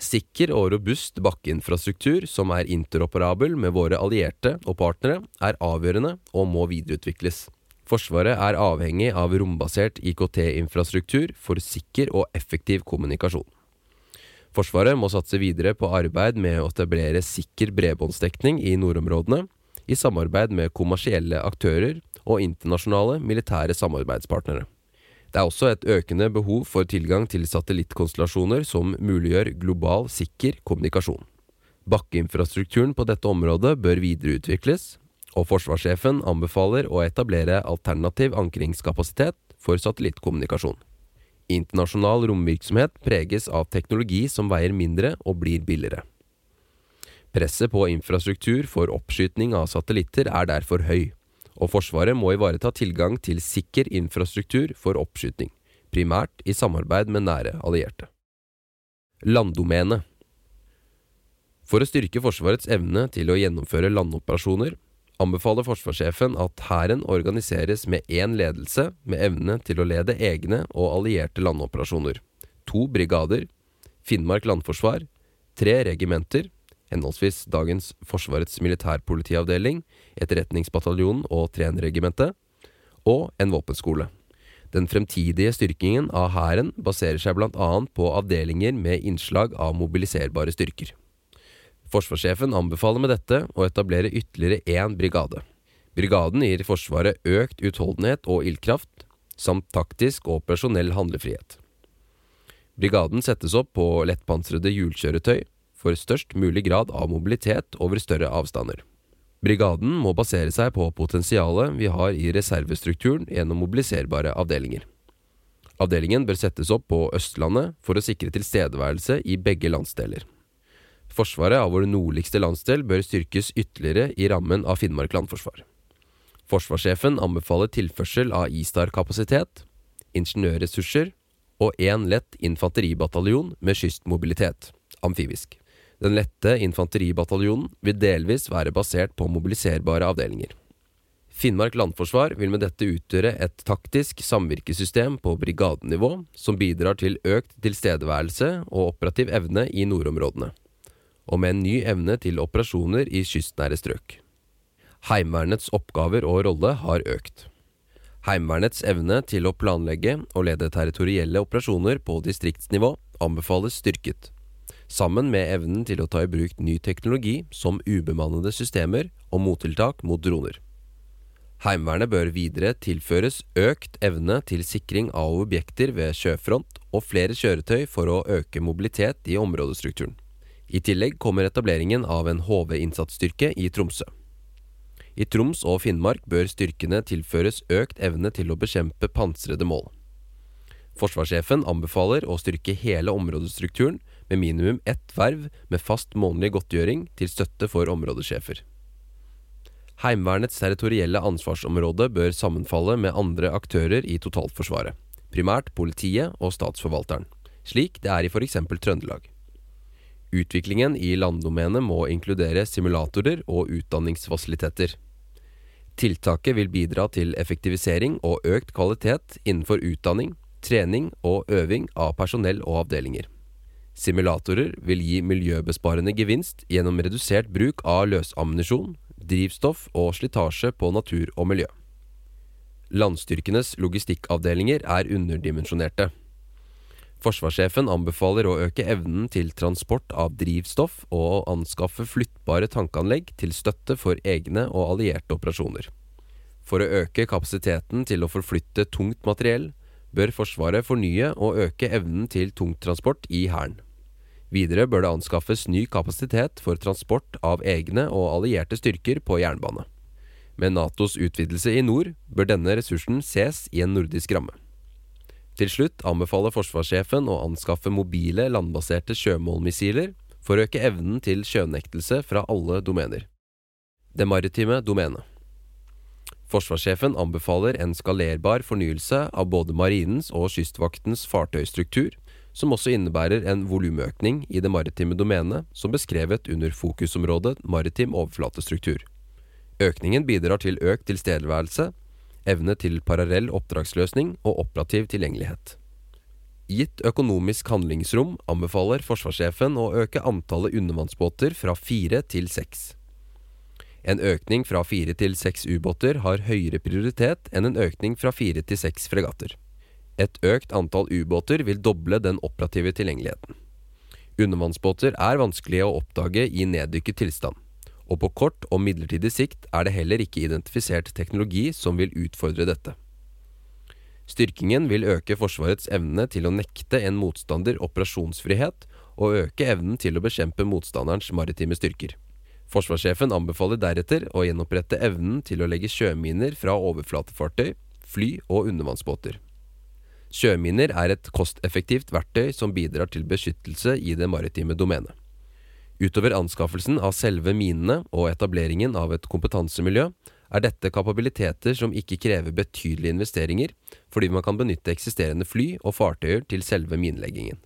Sikker og robust bakkeinfrastruktur som er interoperabel med våre allierte og partnere, er avgjørende og må videreutvikles. Forsvaret er avhengig av rombasert IKT-infrastruktur for sikker og effektiv kommunikasjon. Forsvaret må satse videre på arbeid med å etablere sikker bredbåndsdekning i nordområdene, i samarbeid med kommersielle aktører og internasjonale militære samarbeidspartnere. Det er også et økende behov for tilgang til satellittkonstellasjoner som muliggjør global, sikker kommunikasjon. Bakkeinfrastrukturen på dette området bør videreutvikles, og forsvarssjefen anbefaler å etablere alternativ ankringskapasitet for satellittkommunikasjon. Internasjonal romvirksomhet preges av teknologi som veier mindre og blir billigere. Presset på infrastruktur for oppskyting av satellitter er derfor høy, og Forsvaret må ivareta tilgang til sikker infrastruktur for oppskyting, primært i samarbeid med nære allierte. Landdomene For å styrke Forsvarets evne til å gjennomføre landoperasjoner anbefaler forsvarssjefen at Hæren organiseres med én ledelse med evne til å lede egne og allierte landoperasjoner. To brigader, Finnmark landforsvar, tre regimenter, henholdsvis dagens Forsvarets militærpolitiavdeling, Etterretningsbataljonen og Trenerregimentet, og en våpenskole. Den fremtidige styrkingen av Hæren baserer seg bl.a. på avdelinger med innslag av mobiliserbare styrker. Forsvarssjefen anbefaler med dette å etablere ytterligere én brigade. Brigaden gir Forsvaret økt utholdenhet og ildkraft, samt taktisk og personell handlefrihet. Brigaden settes opp på lettpansrede hjulkjøretøy for størst mulig grad av mobilitet over større avstander. Brigaden må basere seg på potensialet vi har i reservestrukturen gjennom mobiliserbare avdelinger. Avdelingen bør settes opp på Østlandet for å sikre tilstedeværelse i begge landsdeler. Forsvaret av vår nordligste landsdel bør styrkes ytterligere i rammen av Finnmark landforsvar. Forsvarssjefen anbefaler tilførsel av ISTAR-kapasitet, ingeniørressurser og én lett infanteribataljon med kystmobilitet, amfibisk. Den lette infanteribataljonen vil delvis være basert på mobiliserbare avdelinger. Finnmark landforsvar vil med dette utgjøre et taktisk samvirkesystem på brigadenivå som bidrar til økt tilstedeværelse og operativ evne i nordområdene, og med en ny evne til operasjoner i kystnære strøk. Heimevernets oppgaver og rolle har økt. Heimevernets evne til å planlegge og lede territorielle operasjoner på distriktsnivå anbefales styrket sammen med evnen til å ta i bruk ny teknologi som ubemannede systemer og mottiltak mot droner. Heimevernet bør videre tilføres økt evne til sikring av objekter ved sjøfront og flere kjøretøy for å øke mobilitet i områdestrukturen. I tillegg kommer etableringen av en HV-innsatsstyrke i Tromsø. I Troms og Finnmark bør styrkene tilføres økt evne til å bekjempe pansrede mål. Forsvarssjefen anbefaler å styrke hele områdestrukturen med minimum ett verv med fast månedlig godtgjøring til støtte for områdesjefer. Heimevernets territorielle ansvarsområde bør sammenfalle med andre aktører i totalforsvaret, primært politiet og statsforvalteren, slik det er i f.eks. Trøndelag. Utviklingen i landdomenet må inkludere simulatorer og utdanningsfasiliteter. Tiltaket vil bidra til effektivisering og økt kvalitet innenfor utdanning, trening og øving av personell og avdelinger. Simulatorer vil gi miljøbesparende gevinst gjennom redusert bruk av løsammunisjon, drivstoff og slitasje på natur og miljø. Landstyrkenes logistikkavdelinger er underdimensjonerte. Forsvarssjefen anbefaler å øke evnen til transport av drivstoff og å anskaffe flyttbare tankanlegg til støtte for egne og allierte operasjoner. For å øke kapasiteten til å forflytte tungt materiell bør Forsvaret fornye og øke evnen til tungtransport i Hæren. Videre bør det anskaffes ny kapasitet for transport av egne og allierte styrker på jernbane. Med Natos utvidelse i nord bør denne ressursen ses i en nordisk ramme. Til slutt anbefaler forsvarssjefen å anskaffe mobile landbaserte sjømålmissiler for å øke evnen til sjønektelse fra alle domener. Det maritime domenet. Forsvarssjefen anbefaler en skalerbar fornyelse av både marinens og kystvaktens fartøystruktur, som også innebærer en volumøkning i det maritime domenet, som beskrevet under fokusområdet maritim overflatestruktur. Økningen bidrar til økt tilstedeværelse, evne til parallell oppdragsløsning og operativ tilgjengelighet. Gitt økonomisk handlingsrom anbefaler forsvarssjefen å øke antallet undervannsbåter fra fire til seks. En økning fra fire til seks ubåter har høyere prioritet enn en økning fra fire til seks fregatter. Et økt antall ubåter vil doble den operative tilgjengeligheten. Undervannsbåter er vanskelige å oppdage i neddykket tilstand, og på kort og midlertidig sikt er det heller ikke identifisert teknologi som vil utfordre dette. Styrkingen vil øke Forsvarets evne til å nekte en motstander operasjonsfrihet og øke evnen til å bekjempe motstanderens maritime styrker. Forsvarssjefen anbefaler deretter å gjenopprette evnen til å legge sjøminer fra overflatefartøy, fly og undervannsbåter. Sjøminer er et kosteffektivt verktøy som bidrar til beskyttelse i det maritime domenet. Utover anskaffelsen av selve minene og etableringen av et kompetansemiljø, er dette kapabiliteter som ikke krever betydelige investeringer, fordi man kan benytte eksisterende fly og fartøyer til selve mineleggingen.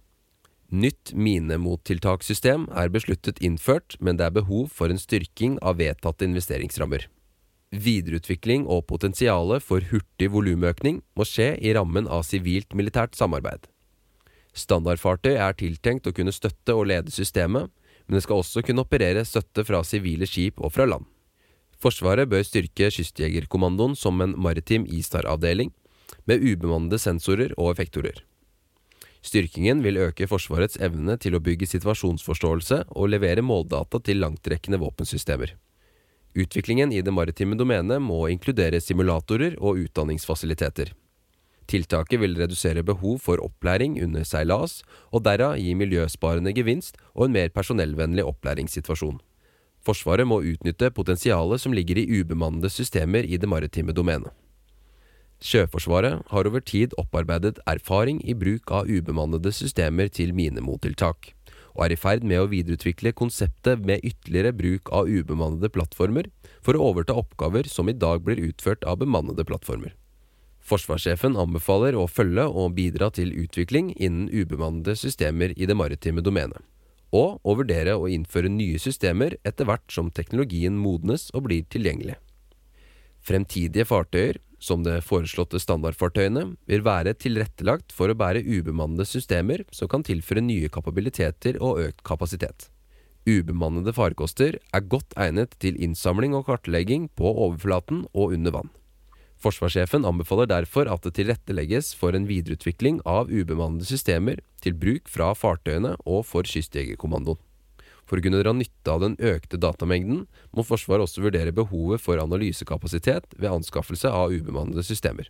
Nytt minemottiltakssystem er besluttet innført, men det er behov for en styrking av vedtatte investeringsrammer. Videreutvikling og potensialet for hurtig volumøkning må skje i rammen av sivilt-militært samarbeid. Standardfartøy er tiltenkt å kunne støtte og lede systemet, men det skal også kunne operere støtte fra sivile skip og fra land. Forsvaret bør styrke Kystjegerkommandoen som en maritim ISTAR-avdeling, med ubemannede sensorer og effektorer. Styrkingen vil øke Forsvarets evne til å bygge situasjonsforståelse og levere måldata til langtrekkende våpensystemer. Utviklingen i det maritime domenet må inkludere simulatorer og utdanningsfasiliteter. Tiltaket vil redusere behov for opplæring under seilas, og derav gi miljøsparende gevinst og en mer personellvennlig opplæringssituasjon. Forsvaret må utnytte potensialet som ligger i ubemannede systemer i det maritime domenet. Sjøforsvaret har over tid opparbeidet erfaring i bruk av ubemannede systemer til minemottiltak, og er i ferd med å videreutvikle konseptet med ytterligere bruk av ubemannede plattformer for å overta oppgaver som i dag blir utført av bemannede plattformer. Forsvarssjefen anbefaler å følge og bidra til utvikling innen ubemannede systemer i det maritime domenet, og å vurdere å innføre nye systemer etter hvert som teknologien modnes og blir tilgjengelig. Fremtidige fartøyer som det foreslåtte standardfartøyene, vil være tilrettelagt for å bære ubemannede systemer som kan tilføre nye kapabiliteter og økt kapasitet. Ubemannede farkoster er godt egnet til innsamling og kartlegging på overflaten og under vann. Forsvarssjefen anbefaler derfor at det tilrettelegges for en videreutvikling av ubemannede systemer til bruk fra fartøyene og for Kystjegerkommandoen. For å kunne dra nytte av den økte datamengden, må Forsvaret også vurdere behovet for analysekapasitet ved anskaffelse av ubemannede systemer.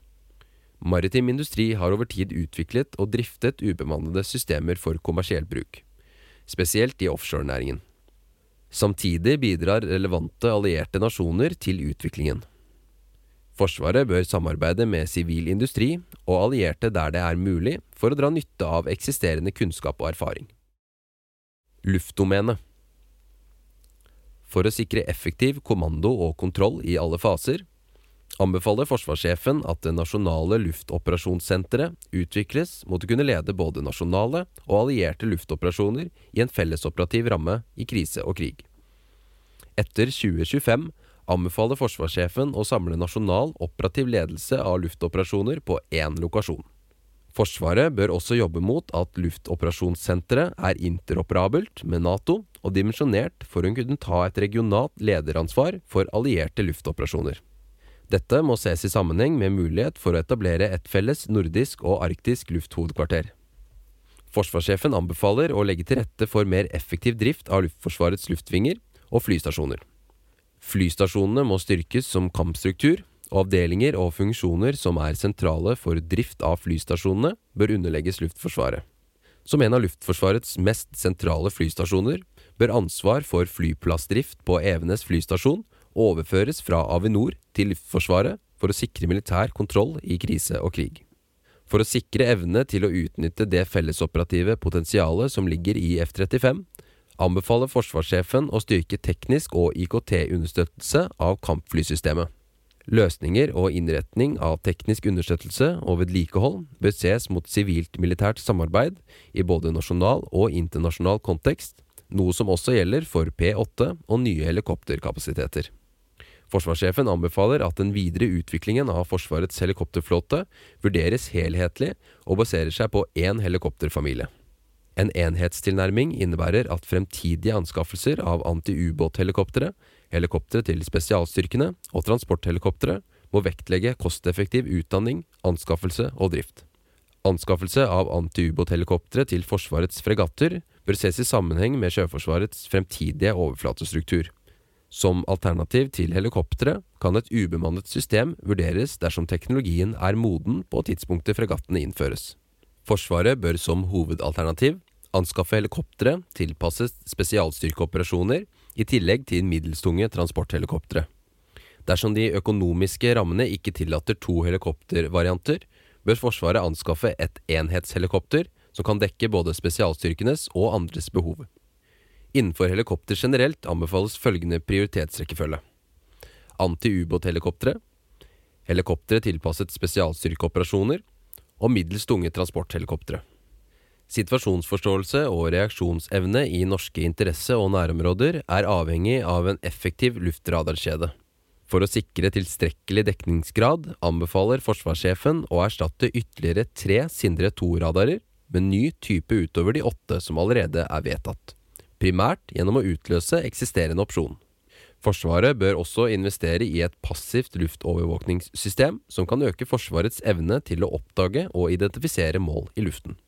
Maritim industri har over tid utviklet og driftet ubemannede systemer for kommersiell bruk, spesielt i offshorenæringen. Samtidig bidrar relevante allierte nasjoner til utviklingen. Forsvaret bør samarbeide med sivil industri og allierte der det er mulig for å dra nytte av eksisterende kunnskap og erfaring. Luftdomenet for å sikre effektiv kommando og kontroll i alle faser, anbefaler forsvarssjefen at det nasjonale luftoperasjonssenteret utvikles mot å kunne lede både nasjonale og allierte luftoperasjoner i en fellesoperativ ramme i krise og krig. Etter 2025 anbefaler forsvarssjefen å samle nasjonal operativ ledelse av luftoperasjoner på én lokasjon. Forsvaret bør også jobbe mot at luftoperasjonssenteret er interoperabelt med Nato og dimensjonert for å kunne ta et regionalt lederansvar for allierte luftoperasjoner. Dette må ses i sammenheng med mulighet for å etablere et felles nordisk og arktisk lufthovedkvarter. Forsvarssjefen anbefaler å legge til rette for mer effektiv drift av Luftforsvarets luftvinger og flystasjoner. Flystasjonene må styrkes som kampstruktur, og avdelinger og funksjoner som er sentrale for drift av flystasjonene, bør underlegges Luftforsvaret. Som en av Luftforsvarets mest sentrale flystasjoner bør ansvar for flyplassdrift på Evenes flystasjon overføres fra Avinor til Luftforsvaret for å sikre militær kontroll i krise og krig. For å sikre evne til å utnytte det fellesoperative potensialet som ligger i F-35, anbefaler forsvarssjefen å styrke teknisk og IKT-understøttelse av kampflysystemet. Løsninger og innretning av teknisk understøttelse og vedlikehold bør ses mot sivilt-militært samarbeid i både nasjonal og internasjonal kontekst, noe som også gjelder for P8 og nye helikopterkapasiteter. Forsvarssjefen anbefaler at den videre utviklingen av Forsvarets helikopterflåte vurderes helhetlig og baserer seg på én helikopterfamilie. En enhetstilnærming innebærer at fremtidige anskaffelser av antiubåthelikoptre, helikoptre til spesialstyrkene og transporthelikoptre må vektlegge kosteffektiv utdanning, anskaffelse og drift. Anskaffelse av antiubåthelikoptre til Forsvarets fregatter bør ses i sammenheng med Sjøforsvarets fremtidige overflatestruktur. Som alternativ til helikoptre kan et ubemannet system vurderes dersom teknologien er moden på tidspunktet fregattene innføres. Forsvaret bør som hovedalternativ anskaffe helikoptre tilpasset spesialstyrkeoperasjoner, i tillegg til middelstunge transporthelikoptre. Dersom de økonomiske rammene ikke tillater to helikoptervarianter, bør Forsvaret anskaffe et enhetshelikopter som kan dekke både spesialstyrkenes og andres behov. Innenfor helikopter generelt anbefales følgende prioritetsrekkefølge. Anti-ubåthelikoptre, helikoptre tilpasset spesialstyrkeoperasjoner og middels tunge transporthelikoptre. Situasjonsforståelse og reaksjonsevne i norske interesse- og nærområder er avhengig av en effektiv luftradarkjede. For å sikre tilstrekkelig dekningsgrad anbefaler forsvarssjefen å erstatte ytterligere tre Sindre 2-radarer med ny type utover de åtte som allerede er vedtatt, primært gjennom å utløse eksisterende opsjon. Forsvaret bør også investere i et passivt luftovervåkningssystem som kan øke Forsvarets evne til å oppdage og identifisere mål i luften.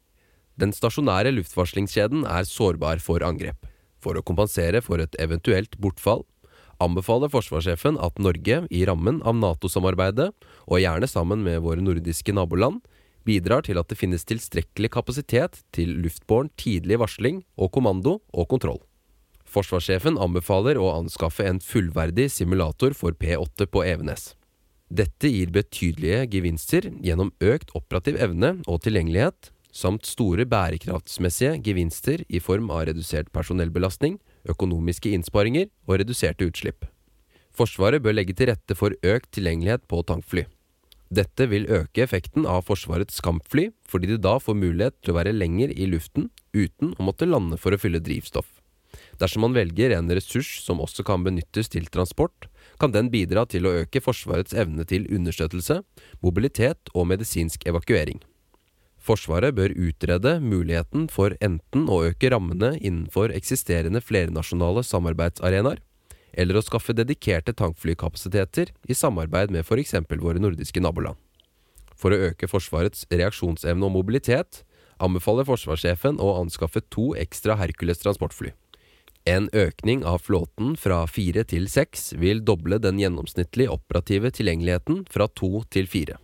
Den stasjonære luftvarslingskjeden er sårbar for angrep. For å kompensere for et eventuelt bortfall anbefaler forsvarssjefen at Norge, i rammen av Nato-samarbeidet, og gjerne sammen med våre nordiske naboland, bidrar til at det finnes tilstrekkelig kapasitet til luftbåren tidlig varsling og kommando og kontroll. Forsvarssjefen anbefaler å anskaffe en fullverdig simulator for P8 på Evenes. Dette gir betydelige gevinster gjennom økt operativ evne og tilgjengelighet, samt store bærekraftsmessige gevinster i form av redusert personellbelastning, økonomiske innsparinger og reduserte utslipp. Forsvaret bør legge til rette for økt tilgjengelighet på tankfly. Dette vil øke effekten av Forsvarets kampfly, fordi de da får mulighet til å være lenger i luften uten å måtte lande for å fylle drivstoff. Dersom man velger en ressurs som også kan benyttes til transport, kan den bidra til å øke Forsvarets evne til understøttelse, mobilitet og medisinsk evakuering. Forsvaret bør utrede muligheten for enten å øke rammene innenfor eksisterende flernasjonale samarbeidsarenaer, eller å skaffe dedikerte tankflykapasiteter i samarbeid med f.eks. våre nordiske naboland. For å øke Forsvarets reaksjonsevne og mobilitet anbefaler forsvarssjefen å anskaffe to ekstra Hercules transportfly. En økning av flåten fra fire til seks vil doble den gjennomsnittlige operative tilgjengeligheten fra to til fire.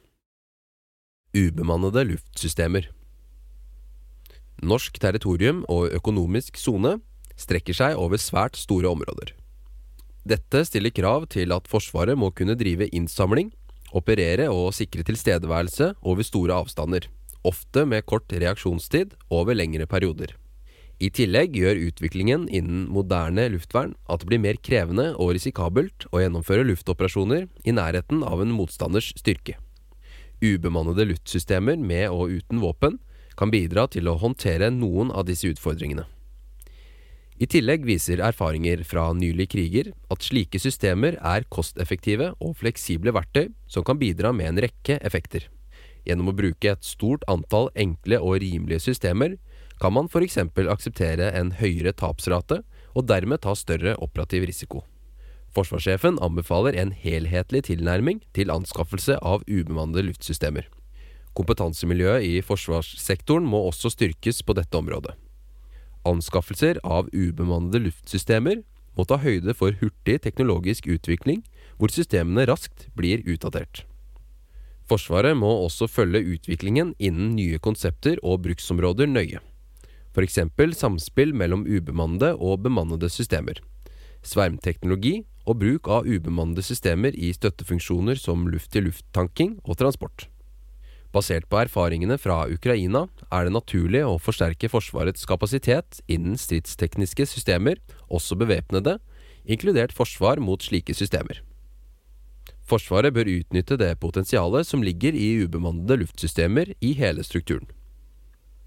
Ubemannede luftsystemer Norsk territorium og økonomisk sone strekker seg over svært store områder. Dette stiller krav til at Forsvaret må kunne drive innsamling, operere og sikre tilstedeværelse over store avstander, ofte med kort reaksjonstid over lengre perioder. I tillegg gjør utviklingen innen moderne luftvern at det blir mer krevende og risikabelt å gjennomføre luftoperasjoner i nærheten av en motstanders styrke. Ubemannede luftsystemer med og uten våpen kan bidra til å håndtere noen av disse utfordringene. I tillegg viser erfaringer fra nylige kriger at slike systemer er kosteffektive og fleksible verktøy som kan bidra med en rekke effekter. Gjennom å bruke et stort antall enkle og rimelige systemer kan man f.eks. akseptere en høyere tapsrate og dermed ta større operativ risiko. Forsvarssjefen anbefaler en helhetlig tilnærming til anskaffelse av ubemannede luftsystemer. Kompetansemiljøet i forsvarssektoren må også styrkes på dette området. Anskaffelser av ubemannede luftsystemer må ta høyde for hurtig teknologisk utvikling, hvor systemene raskt blir utdatert. Forsvaret må også følge utviklingen innen nye konsepter og bruksområder nøye. F.eks. samspill mellom ubemannede og bemannede systemer. Svermteknologi og bruk av ubemannede systemer i støttefunksjoner som luft-til-luft-tanking og transport. Basert på erfaringene fra Ukraina er det naturlig å forsterke Forsvarets kapasitet innen stridstekniske systemer, også bevæpnede, inkludert forsvar mot slike systemer. Forsvaret bør utnytte det potensialet som ligger i ubemannede luftsystemer i hele strukturen.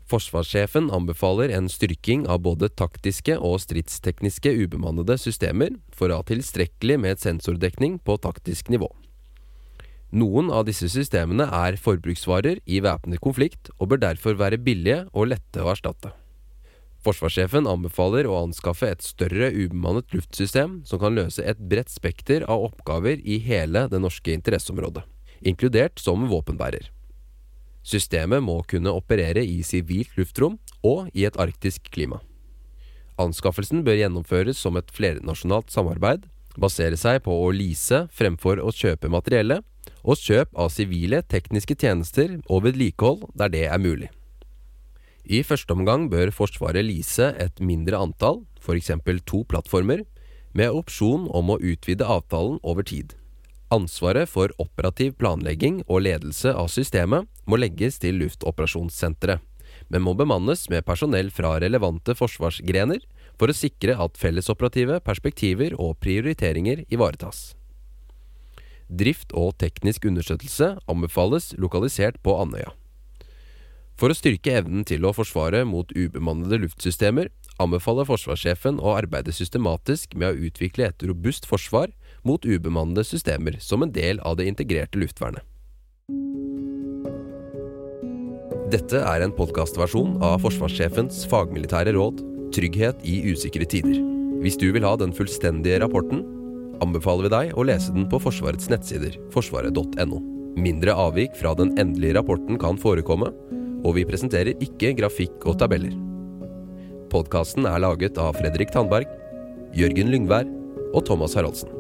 Forsvarssjefen anbefaler en styrking av både taktiske og stridstekniske ubemannede systemer for å ha tilstrekkelig med sensordekning på taktisk nivå. Noen av disse systemene er forbruksvarer i væpnet konflikt og bør derfor være billige og lette å erstatte. Forsvarssjefen anbefaler å anskaffe et større ubemannet luftsystem som kan løse et bredt spekter av oppgaver i hele det norske interesseområdet, inkludert som våpenbærer. Systemet må kunne operere i sivilt luftrom og i et arktisk klima. Anskaffelsen bør gjennomføres som et flernasjonalt samarbeid, basere seg på å lease fremfor å kjøpe materiellet, og kjøp av sivile tekniske tjenester og vedlikehold der det er mulig. I første omgang bør Forsvaret lease et mindre antall, f.eks. to plattformer, med opsjon om å utvide avtalen over tid. Ansvaret for operativ planlegging og ledelse av systemet må legges til Luftoperasjonssenteret, men må bemannes med personell fra relevante forsvarsgrener for å sikre at fellesoperative perspektiver og prioriteringer ivaretas. Drift og teknisk understøttelse anbefales lokalisert på Andøya. For å styrke evnen til å forsvare mot ubemannede luftsystemer, anbefaler forsvarssjefen å arbeide systematisk med å utvikle et robust forsvar mot ubemannede systemer som en del av det integrerte luftvernet. Dette er en podkastversjon av forsvarssjefens fagmilitære råd 'Trygghet i usikre tider'. Hvis du vil ha den fullstendige rapporten, anbefaler vi deg å lese den på Forsvarets nettsider, forsvaret.no. Mindre avvik fra den endelige rapporten kan forekomme, og vi presenterer ikke grafikk og tabeller. Podkasten er laget av Fredrik Tandberg, Jørgen Lyngvær og Thomas Haraldsen.